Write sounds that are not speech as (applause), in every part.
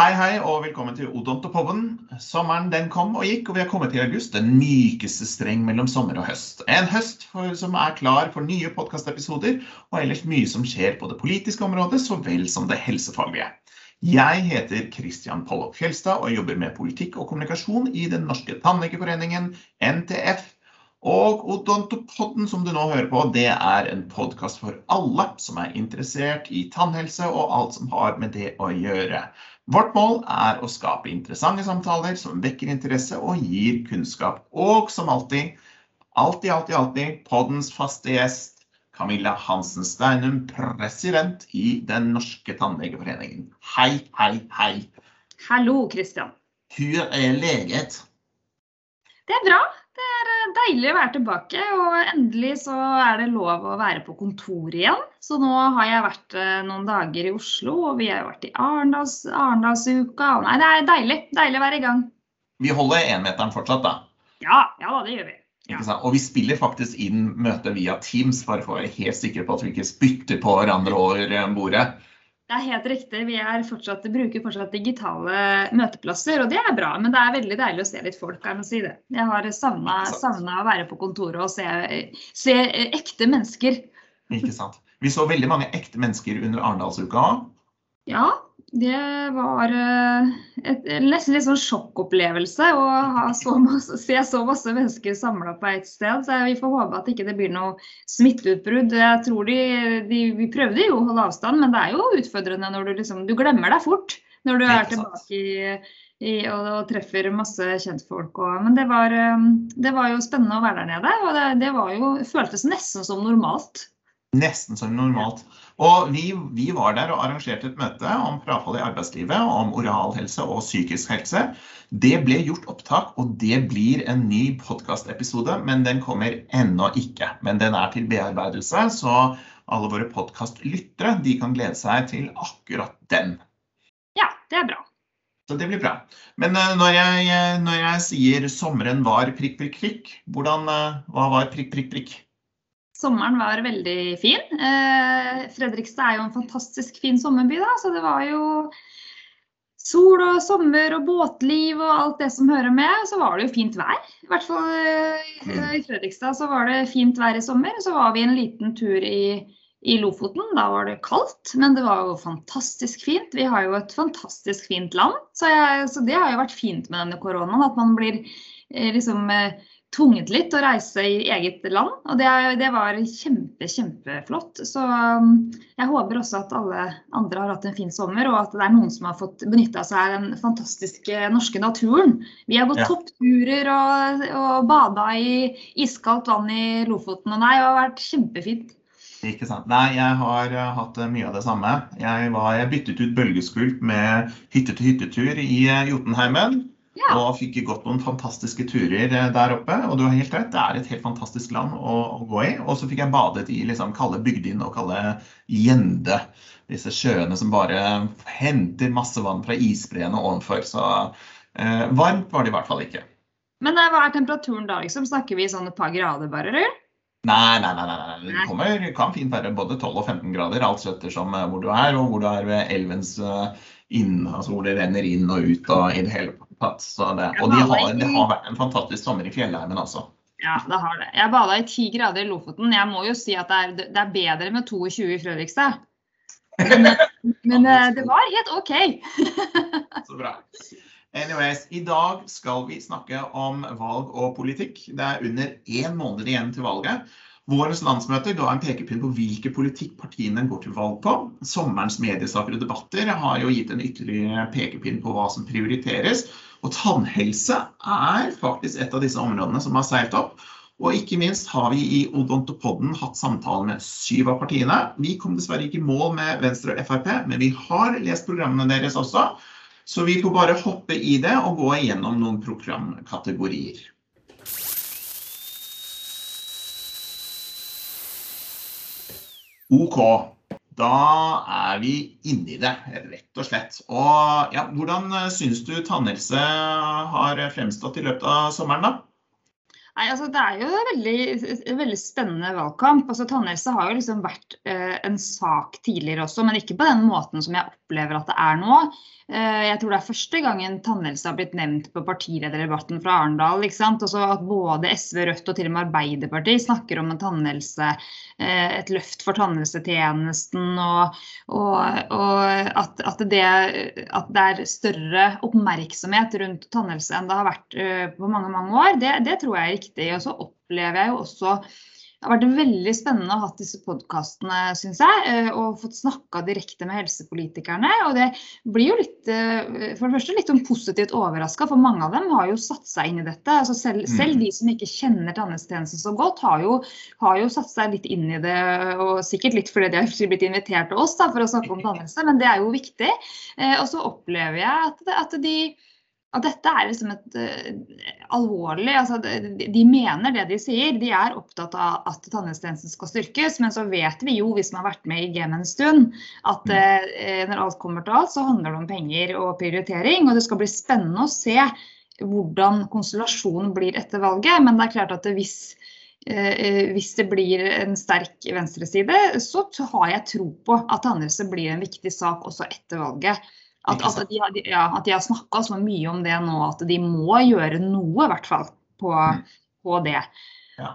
Hei, hei, og velkommen til Odontopodden. Sommeren den kom og gikk, og vi har kommet til august. Den mykeste streng mellom sommer og høst. En høst for, som er klar for nye podkastepisoder, og ellers mye som skjer på det politiske området så vel som det helsefaglige. Jeg heter Christian Pollock Fjelstad og jobber med politikk og kommunikasjon i Den norske tannlegeforeningen, NTF. Og Odontopodden som du nå hører på, det er en podkast for alle som er interessert i tannhelse og alt som har med det å gjøre. Vårt mål er å skape interessante samtaler som vekker interesse og gir kunnskap. Og som alltid, alltid, alltid, alltid poddens faste gjest Camilla Hansen Steinum, president i Den norske tannlegeforeningen. Hei, hei, hei. Hallo, Kristian. Hvor er leget? Det er bra. Deilig å være tilbake, og endelig så er det lov å være på kontor igjen. Så nå har jeg vært eh, noen dager i Oslo, og vi har vært i Arendals, Arendalsuka. Nei, det er deilig. Deilig å være i gang. Vi holder énmeteren fortsatt, da. Ja, ja da, det gjør vi. Ja. Og vi spiller faktisk inn møtet via Teams, bare for å være helt sikre på at vi ikke spytter på hverandre over eh, bordet. Det er helt riktig. Vi fortsatt, bruker fortsatt digitale møteplasser, og det er bra. Men det er veldig deilig å se litt folk, jeg må si det. Jeg har savna å være på kontoret og se, se, ekte mennesker. Ikke sant. Vi så veldig mange ekte mennesker under Arendalsuka. Ja, det var eh, et, nesten litt sånn sjokkopplevelse å så masse, se så masse mennesker samla på ett sted. Så vi får håpe at ikke det blir noe smitteutbrudd. Jeg tror de, de, Vi prøvde jo å holde avstand, men det er jo utfordrende når du liksom Du glemmer deg fort når du er tilbake i, i, og, og, treffer masse kjentfolk. Og, men det var, eh, det var, jo spennende å være der nede. Og det, det var jo, føltes nesten som normalt. Nesten som normalt. Og vi, vi, var der og arrangerte et møte om frafall i arbeidslivet, om oral helse og psykisk helse. Det ble gjort opptak, og det blir en ny podkastepisode, men den kommer ennå ikke. Men den er til bearbeidelse, så alle våre podkastlyttere kan glede seg til akkurat den. Ja, det er bra. Så det blir bra. Men uh, når, jeg, når jeg sier sommeren var prikk, prikk, prikk, hvordan, uh, hva var prikk, prikk, prikk? Sommeren var veldig fin. Eh, Fredrikstad er jo en fantastisk fin sommerby, da, så det var jo sol og sommer og båtliv og alt det som hører med. Så var det jo fint vær. I hvert fall eh, i Fredrikstad så var det fint vær i sommer. Så var vi en liten tur i, i Lofoten. Da var det kaldt, men det var jo fantastisk fint. Vi har jo et fantastisk fint land. Så, jeg, så det har jo vært fint med denne koronaen. At man blir eh, liksom eh, tvunget litt å reise i eget land. Og det, det, var kjempe, kjempeflott. Så um, jeg håper også at alle andre har hatt en fin sommer, og at det er noen som har fått benytta seg av den fantastiske norske naturen. Vi har gått ja. toppturer og, og bada i iskaldt vann i Lofoten. Og nei, det har vært kjempefint. Ikke sant. Nei, jeg har uh, hatt uh, mye av det samme. Jeg, var, jeg byttet ut bølgeskulp med hytte-til-hyttetur i uh, Jotunheimen. Ja. Og fikk gått noen fantastiske turer eh, der oppe. Og du har helt rett, det er et helt fantastisk land å, å gå i. Og så fikk jeg badet i liksom kalde bygdene og kalde Gjende. Disse sjøene som bare henter masse vann fra isbreene ovenfor. Så eh, varmt var det i hvert fall ikke. Men eh, hva er temperaturen da? liksom? Snakker vi sånn et par grader bare, eller? Nei, nei, nei. nei. Det kommer, kan fint være både 12 og 15 grader, alt ettersom eh, hvor du er, og hvor du er ved elvens inn, altså hvor det renner inn og ut og i det hele tatt. Det, og de har, det har vært en fantastisk sommer i fjellheimen også. Ja, det har det. Jeg bada i ti grader i Lofoten. Jeg må jo si at det er, det er bedre med 22 i Fredrikstad. Men, men eh, det var helt OK. (laughs) Så bra. Anyways, I dag skal vi snakke om valg og politikk. Det er under én måned igjen til valget. Vårens landsmøte ga en pekepinn på hvilke politikk partiene går til valg på. Sommerens mediesaker og debatter har jo gitt en ytterligere pekepinn på hva som prioriteres. Og tannhelse er faktisk et av disse områdene som har seilt opp. Og ikke minst har vi i Odontopodden hatt samtale med syv av partiene. Vi kom dessverre ikke i mål med Venstre og Frp, men vi har lest programmene deres også. Så vi får bare hoppe i det og gå igjennom noen programkategorier. OK. Da er vi inne i det, rett og slett. Og ja, Hvordan syns du tannhelse har fremstått i løpet av sommeren, da? Nei, altså Det er jo en veldig, veldig spennende valgkamp. Altså Tannhelse har jo liksom vært eh, en sak tidligere også, men ikke på den måten som jeg opplever at det er nå. Eh, jeg tror det er første gangen tannhelse har blitt nevnt på partilederdebatten fra Arendal. Altså at både SV, Rødt og til og med Arbeiderpartiet snakker om en tannhelse, eh, et løft for tannhelsetjenesten. Og, og, og at, at, det, at, det, er større oppmerksomhet rundt tannhelse enn det har vært eh, på mange mange år, det, det tror jeg er riktig. Og så opplever jeg jo også det har vært veldig spennende å ha disse podkastene, syns jeg. Eh, og fått snakka direkte med helsepolitikerne. Og det blir jo litt, eh, for det første litt sånn positivt overraska, for mange av dem har jo satt seg inn i dette. Altså selv, mm. selv, de som ikke kjenner tannhelsetjenesten så godt, har jo, har jo, satt seg litt inn i det. Og sikkert litt fordi de har blitt invitert til oss da, for å snakke om tannhelse, men det er jo viktig. Eh, og så opplever jeg at, at de at dette er liksom et uh, alvorlig altså de, de, mener det de sier. De er opptatt av at tannhelsetjenesten skal styrkes, men så vet vi jo, hvis man har vært med i gamet en stund, at uh, når alt kommer til alt, så handler det om penger og prioritering. Og det skal bli spennende å se hvordan konstellasjonen blir etter valget. Men det er klart at hvis, uh, hvis det blir en sterk venstreside, så har jeg tro på at tannhelse blir en viktig sak også etter valget. At, at, de, har, ja, har snakka så mye om det nå at de må gjøre noe, i hvert fall, på, mm. på det. Ja.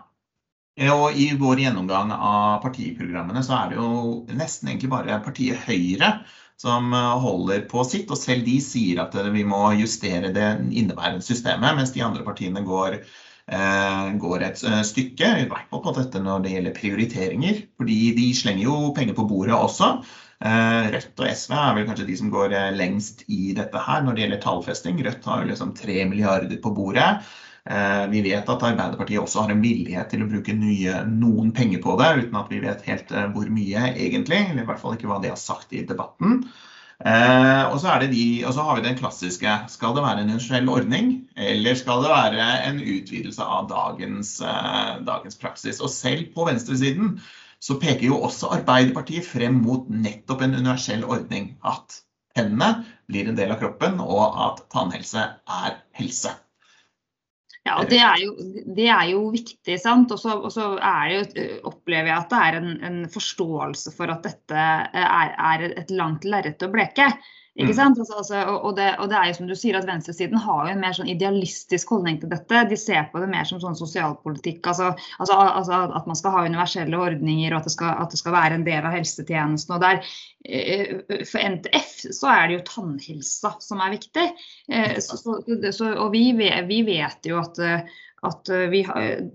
Og I vår gjennomgang av partiprogrammene så er det jo nesten egentlig bare partiet Høyre som holder på sitt. Og selv de sier at vi må justere det inneværende systemet, mens de andre partiene går, eh, går et eh, stykke. I hvert fall på dette når det gjelder prioriteringer. Fordi de slenger jo penger på bordet også. Eh, Rødt og SV er vel kanskje de som går eh, lengst i dette her når det gjelder tallfesting. Rødt har jo liksom 3 milliarder på bordet. Eh, vi vet at Arbeiderpartiet også har en villighet til å bruke nye, noen penger på det, uten at vi vet helt hvor mye egentlig. Eller i hvert fall ikke hva de har sagt i debatten. og, så de, har vi den klassiske. Skal det være en universell ordning, eller skal det være en utvidelse av dagens, dagens praksis? Og selv på venstresiden så peker jo også Arbeiderpartiet frem mot nettopp en universell ordning. At hendene blir en del av kroppen, og at tannhelse er helse. Ja, det er jo, det er jo viktig. sant? Og så opplever jeg at det er en, en, forståelse for at dette er, er et langt lerret å bleke. Ikke mm. sant? Altså, altså, og, det, og, det, er jo som du sier at Venstresiden har jo en mer sånn idealistisk holdning til dette. De ser på det mer som sånn sosialpolitikk. Altså, altså, altså At man skal ha universelle ordninger og at det skal, at det skal være en del av helsetjenesten. og der, eh, For NTF så er det jo tannhelsa som er viktig. Eh, så, så, og vi, vi, vet jo at at eh, vi,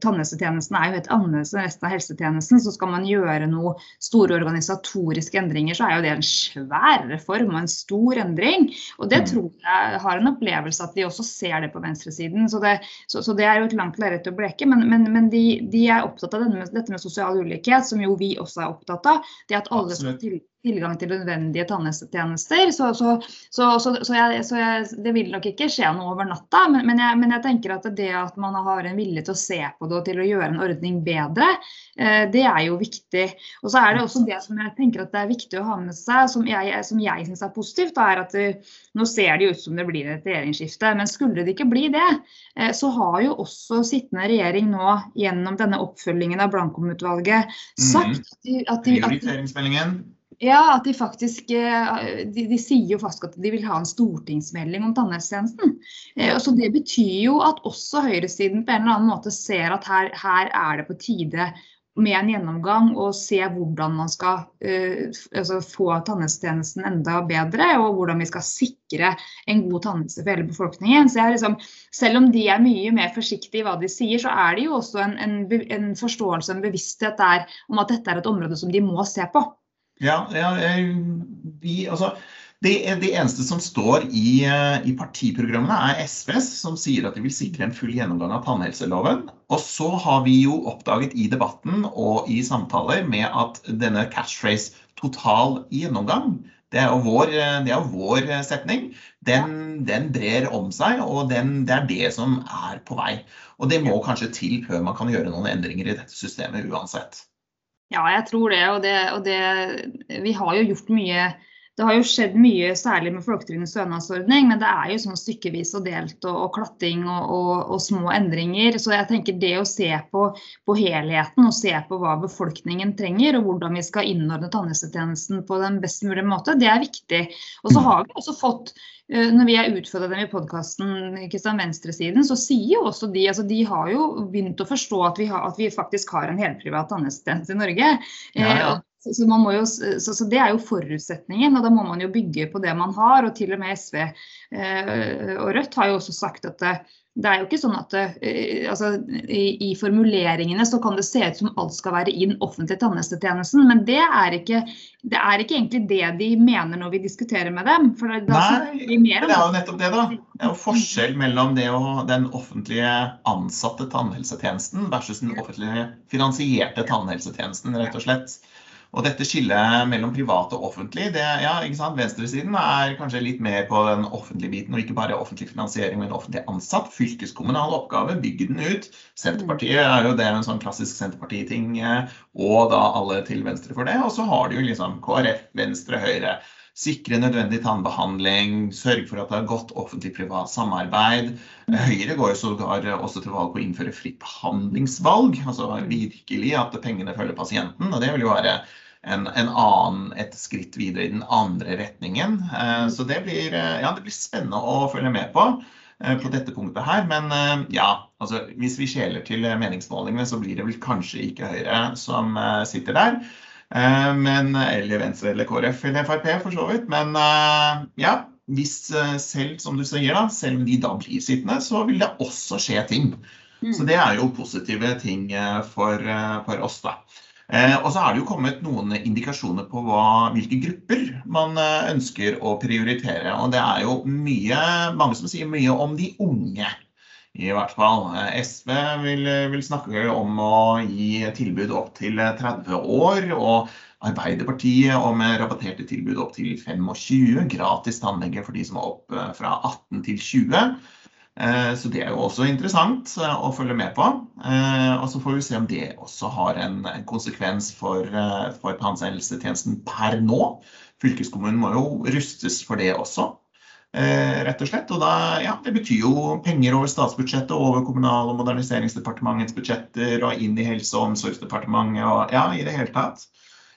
tannhelsetjenesten er jo helt annerledes enn resten av helsetjenesten. Så skal man gjøre noen store organisatoriske endringer, så er jo det en svær reform og en stor endring. Og det mm. tror jeg har en opplevelse at de også ser det på venstresiden. Så det, så, så det er jo et langt lerret å bleke. Men, men, men de, de, er opptatt av denne, dette med sosial ulikhet, som jo vi også er opptatt av. Det at alle skal til tilgang til nødvendige tannhelsetjenester. Så, så, så, så jeg, jeg, det vil nok ikke skje noe over natta. Men, men, jeg, men, jeg, tenker at det at man har en vilje til å se på det og til å gjøre en ordning bedre, eh, det er jo viktig. Og så er det også det som jeg tenker at det er viktig å ha med seg, som jeg, som jeg syns er positivt, da, er at det, nå ser det ut som det blir et regjeringsskifte. Men skulle det ikke bli det, eh, så har jo også sittende regjering nå gjennom denne oppfølgingen av Blankholm-utvalget mhm. sagt at de, at de, Prioriteringsmeldingen. Ja, at de faktisk eh, de, de, sier jo faktisk at de vil ha en stortingsmelding om tannhelsetjenesten. Eh, så Det betyr jo at også høyresiden på en eller annen måte ser at her, her er det på tide med en gjennomgang og se hvordan man skal uh, altså få tannhelsetjenesten enda bedre, og hvordan vi skal sikre en god tannhelse for hele befolkningen. Så liksom, selv om de er mye mer forsiktige i hva de sier, så er det jo også en, en, en forståelse en bevissthet der om at dette er et område som de må se på. Ja, ja vi, altså, det, det, eneste som står i, eh, i, partiprogrammene, er SVs, som sier at de vil sikre en full gjennomgang av tannhelseloven. Og så har vi jo oppdaget i debatten og i samtaler med at denne catchphrase 'total gjennomgang' det er jo vår, er vår setning. Den, den, brer om seg, og den, det er det som er på vei. Og det må kanskje til før man kan gjøre noen endringer i dette systemet uansett. Ja, jeg tror det. Og, det, og det, vi har jo gjort mye det har jo skjedd mye, særlig med folketrygdens stønadsordning, men det er jo sånn stykkevis og delt og, og klatting og, og, og, små endringer. Så jeg tenker det å se på, på, helheten og se på hva befolkningen trenger, og hvordan vi skal innordne tannhelsetjenesten på den best mulige måte, det er viktig. Og så har vi også fått eh, når vi har utfordra dem i podkasten, venstresiden, så sier jo også de altså de har jo begynt å forstå at vi, har, at vi faktisk har en helprivat tannhelsetjeneste i Norge. Ja, ja. Så, så, jo, så, så, Det er jo forutsetningen, og da må man jo bygge på det man har. og Til og med SV eh, og Rødt har jo også sagt at det, det er jo ikke sånn at det, eh, altså, i, i, formuleringene så kan det se ut som alt skal være i den offentlige tannhelsetjenesten, men det er, ikke, det er ikke egentlig det de mener når vi diskuterer med dem. For da Nei, det er jo nettopp det, da. Det er jo forskjell mellom det og den offentlige ansatte tannhelsetjenesten versus den offentlig finansierte tannhelsetjenesten, rett og slett. Og dette skillet mellom privat og offentlig, det, ja, venstresiden er kanskje litt mer på den offentlige biten, og ikke bare offentlig finansiering, men offentlig ansatt. Fylkeskommunal oppgave, bygge den ut. Senterpartiet er jo det en sånn klassisk Senterparti-ting, og da alle til venstre for det. Og så har du jo liksom KrF, Venstre, Høyre. Sikre nødvendig tannbehandling, sørge for at det er godt offentlig-privat samarbeid. Høyre går jo sågar også til valg på å innføre fritt behandlingsvalg. Altså virkelig at pengene følger pasienten. Og det vil jo være en, en, annen, et skritt videre i den andre retningen. Eh, så det blir, eh, ja, det blir spennende å følge med på eh, på dette punktet her. Men ja, altså, hvis vi skjeler til meningsmålingene, så blir det vel kanskje ikke Høyre som sitter der. Men, eller Venstre eller KrF eller Frp, for så vidt. Men ja, hvis selv, som du sier, da, selv om de da blir sittende, så vil det også skje ting. Mm. Så det er jo positive ting for, for oss, da. Eh, og så er det jo kommet noen indikasjoner på hva, hvilke grupper man eh, ønsker å prioritere. Og det er jo mye, mange som sier mye om de unge. I hvert fall. Eh, SV vil, vil snakke om å gi tilbud opp til 30 år. og Arbeiderpartiet om rabatterte tilbud opp til 25. Gratis tannlege for de som er opp fra 18 til 20. Eh, så det er jo også interessant eh, å følge med på. Eh, og så får vi se om det også har en konsekvens for, for tannhelsetjenesten per nå. Fylkeskommunen må jo rustes for det også, rett og slett. Og da, ja, det betyr jo penger over statsbudsjettet, over Kommunal- og moderniseringsdepartementets budsjetter og inn i Helse- og omsorgsdepartementet og ja, i det hele tatt.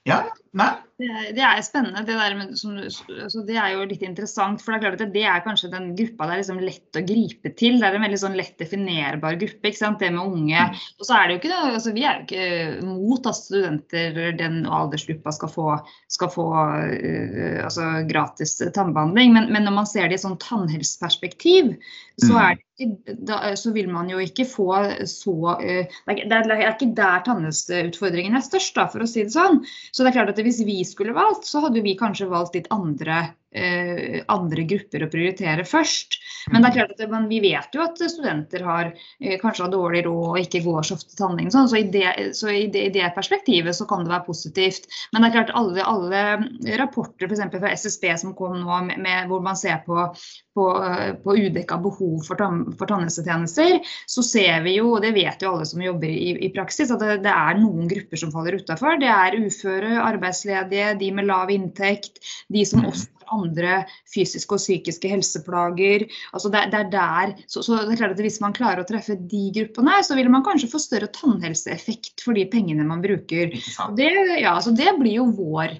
Ja, nei, det, er spennende. Det, med, som, altså det, er jo litt interessant. For det er klart at det er kanskje den gruppa det er liksom lett å gripe til. Det er en veldig sånn lett definerbar gruppe. ikke sant? Det med unge. Mm. Og så er det jo ikke altså Vi er jo ikke mot at studenter den aldersgruppa skal få, skal få uh, altså gratis tannbehandling. Men, men, når man ser det i et sånn tannhelseperspektiv, så, ikke, da, så vil man jo ikke få så det, er, ikke der tannhelseutfordringen er størst, da, for å si det sånn. Så det er klart at hvis vi skulle valgt, så hadde vi kanskje valgt litt andre, andre grupper å prioritere først. Men det er klart at man, vi vet jo at studenter har eh, kanskje har dårlig råd og ikke går så ofte til tannlegen. Sånn, så, i det, så i det, i det, perspektivet så kan det være positivt. Men det er klart alle, alle rapporter f.eks. fra SSB som kom nå, med, med, hvor man ser på, på, på udekka behov for, tann, for tannhelsetjenester, så ser vi jo, og det vet jo alle som jobber i, i praksis, at det, det, er noen grupper som faller utafor. Det er uføre, arbeidsledige, de med lav inntekt, de som mm. også andre fysiske og psykiske helseplager. Altså det, det er der, så, så, det er klart at Hvis man klarer å treffe de gruppene, så vil man kanskje få større tannhelseeffekt for de pengene man bruker. Det, ja, så det blir jo vår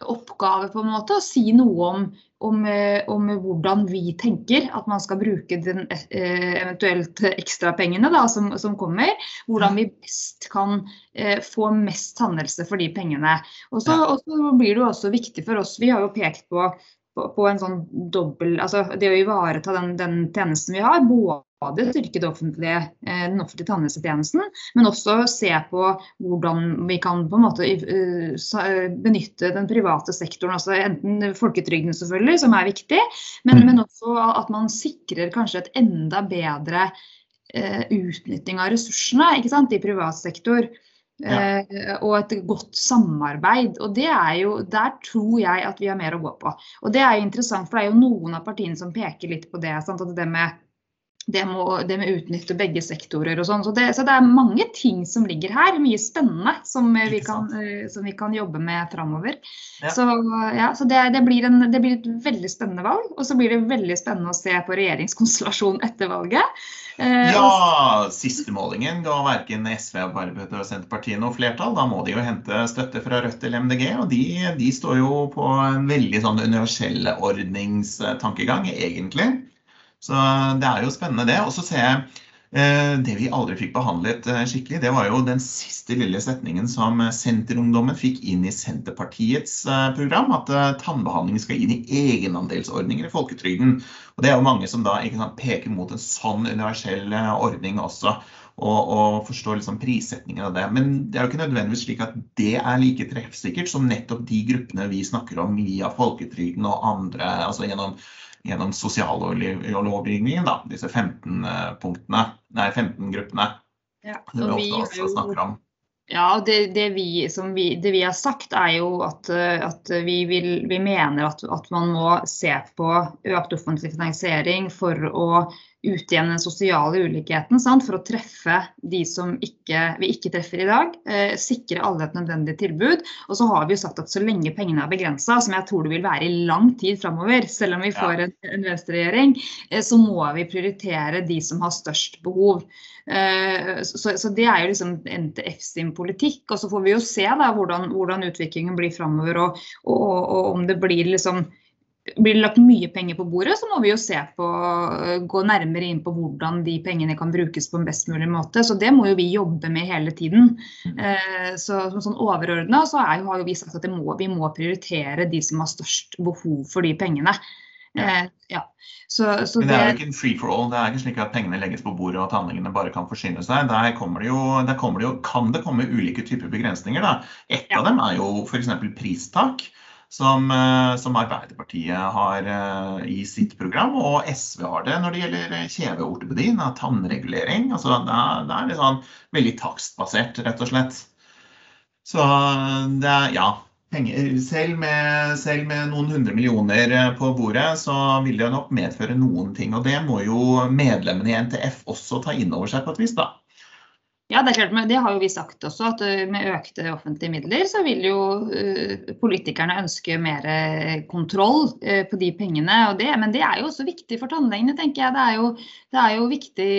oppgave på en måte å si noe om, om, eh, om, hvordan vi tenker at man skal bruke den eh, eventuelt ekstrapengene som, som kommer. Hvordan vi best kan eh, få mest handelse for de pengene. Og så blir det jo også viktig for oss, vi har jo pekt på på, på, en sånn dobbel Altså det å ivareta den, den tjenesten vi har. Både styrke offentlige, eh, den offentlige tannhelsetjenesten, men også se på hvordan vi kan på en måte uh, benytte den private sektoren. altså Enten folketrygden, selvfølgelig, som er viktig, men, mm. men også at man sikrer kanskje et enda bedre uh, utnytting av ressursene ikke sant, i privat sektor. Ja. Eh, og et godt samarbeid. og det er jo, Der tror jeg at vi har mer å gå på. Og Det er jo interessant, for det er jo noen av partiene som peker litt på det. Sant? At det med det med, det med utnytte begge sektorer og sånn. Så, så, det er mange ting som ligger her. Mye spennende som vi kan, som vi kan jobbe med framover. Ja. Så, ja, så det, det, blir en, det, blir et veldig spennende valg. Og så blir det veldig spennende å se på regjeringskonstellasjonen etter valget. Eh, ja, siste målingen ga verken SV, Arbeiderpartiet og Senterpartiet noe flertall. Da må de jo hente støtte fra Rødt eller MDG, og de, de står jo på en veldig sånn universell ordningstankegang, egentlig. Så det er jo spennende, det. Og så ser jeg eh, det vi aldri fikk behandlet eh, skikkelig, det var jo den siste lille setningen som Senterungdommen fikk inn i Senterpartiets eh, program. At tannbehandling skal inn i egenandelsordninger i folketrygden. Og det er jo mange som da sant, peker mot en sånn universell ordning også. Og, og forstår liksom prissetningen av det. Men det er jo ikke nødvendigvis slik at det er like treffsikkert som nettopp de gruppene vi snakker om via folketrygden og andre, altså gjennom gjennom sosiallovgivningen, da, disse 15 eh, punktene, nei, 15 gruppene. Ja, det vi ofte også snakker om. Ja, det, det, vi, vi, det, vi, har sagt er jo at, at vi, vil, vi, mener at, at, man må se på økt offentlig finansiering for å utjevne den sosiale ulikheten. Sant? For å treffe de som ikke, vi ikke treffer i dag. Eh, sikre alle et nødvendig tilbud. Og så har vi jo sagt at så lenge pengene er begrensa, som jeg tror det vil være i lang tid framover, selv om vi får en, en venstreregjering, eh, så må vi prioritere de som har størst behov. Eh, så, så, det er jo liksom NTF sin politikk. Og så får vi jo se da hvordan, hvordan utviklingen blir framover, og, og, og, om det blir liksom blir det lagt mye penger på bordet, så må vi jo se på, gå nærmere inn på hvordan de pengene kan brukes på en best mulig måte. Så det må jo vi jobbe med hele tiden. Mm. Eh, så sånn overordna så er, har jo vi sagt at må, vi må prioritere de som har størst behov for de pengene. Ja. ja. Så, så Men det er jo ikke en free for all. Det er ikke slik at pengene legges på bordet og at handlingene bare kan forsyne seg. Der, kommer det jo, der kommer det jo, kan det komme ulike typer begrensninger. Da. Et ja. av dem er jo f.eks. pristak. Som, eh, som, Arbeiderpartiet har uh, i sitt program, og SV har det når det gjelder kjeveortopedi, tannregulering. Altså, det, er, det er litt sånn veldig takstbasert, rett og slett. Så det er, ja, selv, med, selv med noen hundre millioner eh, på bordet, så vil det nok medføre noen ting. Og det må jo medlemmene i NTF også ta inn over seg på et vis, da. Ja, det er klart, men det har jo vi sagt også, at eh, med økte offentlige midler, så vil jo uh, politikerne ønske mer kontroll uh, på de pengene. Det, men det er jo også viktig for tannlegene, tenker jeg. Det er jo, det er jo viktig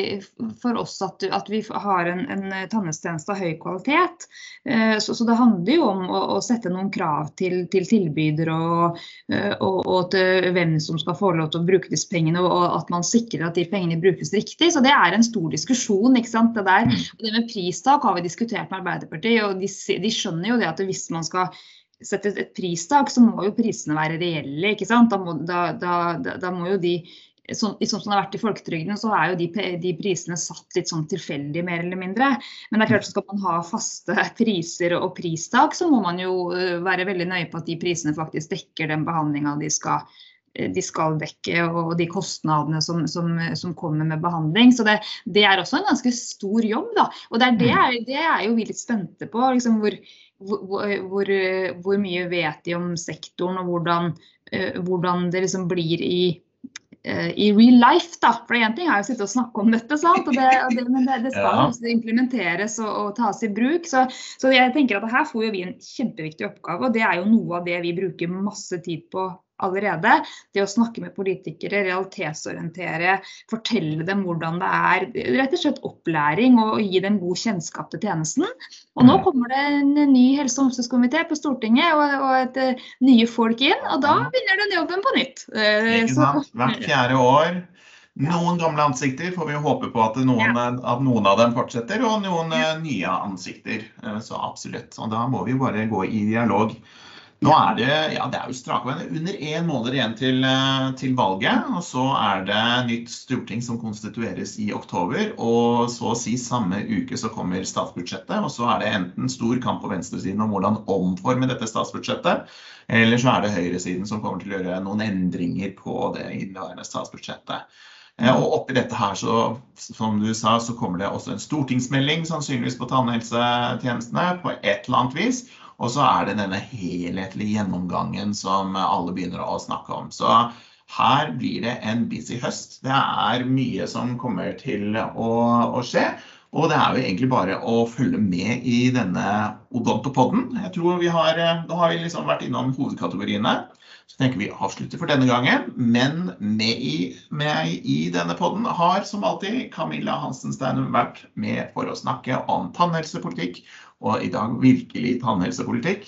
for oss at, at vi har en, en tannhelsetjeneste av høy kvalitet. Uh, så, så, det handler jo om å, å sette noen krav til, til tilbyder og, og, og, til hvem som skal få lov til å bruke disse pengene, og at man sikrer at de pengene brukes riktig. Så det er en stor diskusjon. ikke sant, det der. Mm. Og det med pristak har vi diskutert med Arbeiderpartiet, og de, de skjønner jo det at hvis man skal sette et pristak, så må jo prisene være reelle. ikke sant? Da må, da, da, da må jo de sånn som det har vært i folketrygden, så er jo de, de, prisene satt litt sånn tilfeldig, mer eller mindre. Men det er klart skal man ha faste (laughs) priser og pristak, så må man jo øh, være veldig nøye på at de prisene faktisk dekker den behandlinga de skal de skal dekke, og de kostnadene som, som, som kommer med behandling. Så det, det, er også en ganske stor jobb. Da. Og det er, det, mm. det er jo vi litt spente på. Liksom hvor, hvor, hvor, hvor, mye vet de om sektoren, og hvordan, uh, hvordan det liksom blir i, i real life. Da. For én ting er jo å sitte og snakke om dette, og det, men det, skal ja. også implementeres og, og, tas i bruk. Så, så jeg tenker at her får vi en kjempeviktig oppgave, og det er jo noe av det vi bruker masse tid på allerede. Det å snakke med politikere, realitetsorientere, fortelle dem hvordan det er. Rett og slett opplæring og gi dem god kjennskap til tjenesten. Og nå mm. kommer det en ny helse- og omsorgskomité på Stortinget og, og et, uh, nye folk inn. Og da begynner den jobben på nytt. Så, Ikke. Hvert fjerde år. Noen gamle ansikter får vi håpe på at noen, at noen av dem fortsetter, og noen. Eh, nye ansikter. Så absolutt. Og da må vi bare gå i dialog. Nå er det ja, det er jo strake under én måned igjen til, eh, til, valget. Og så er det nytt storting som konstitueres i oktober. Og så å si samme uke så kommer statsbudsjettet. Og så er det enten stor kamp på venstresiden om hvordan omforme dette statsbudsjettet, eller så er det høyresiden som kommer til å gjøre noen endringer på det inneværende statsbudsjettet. Eh, og oppi dette her, så, som du sa, så kommer det også en stortingsmelding sannsynligvis på tannhelsetjenestene på et eller annet vis. Og så er det denne helhetlige gjennomgangen som alle begynner å snakke om. Så Her blir det en busy høst. Det er mye som kommer til å, å skje. Og det er jo egentlig bare å følge med i denne Odontopodden. Jeg tror vi har, Da har vi liksom vært innom hovedkategoriene. Så tenker vi avslutter for denne gangen. Men med i, med i denne podden har som alltid Camilla Hansen Steinum vært med for å snakke om tannhelsepolitikk. Og i dag virkelig tannhelsepolitikk.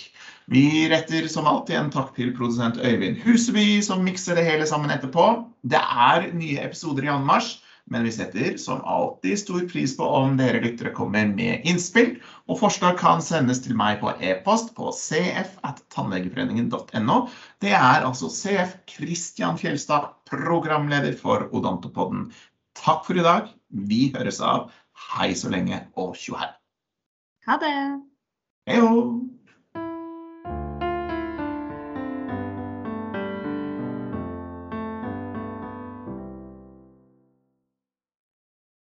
Vi retter som alltid en takk til produsent Øyvind Huseby, som mikser det hele sammen etterpå. Det er nye episoder i anmarsj, men vi setter som alltid stor pris på om dere lyttere kommer med innspill. Og forslag kan sendes til meg på e-post på cf.tannlegeforeningen.no. Det er altså CF Kristian Fjelstad, programleder for Odontopodden. Takk for i dag. Vi høres av. Hei så lenge og tjohei. Ha det. Hei.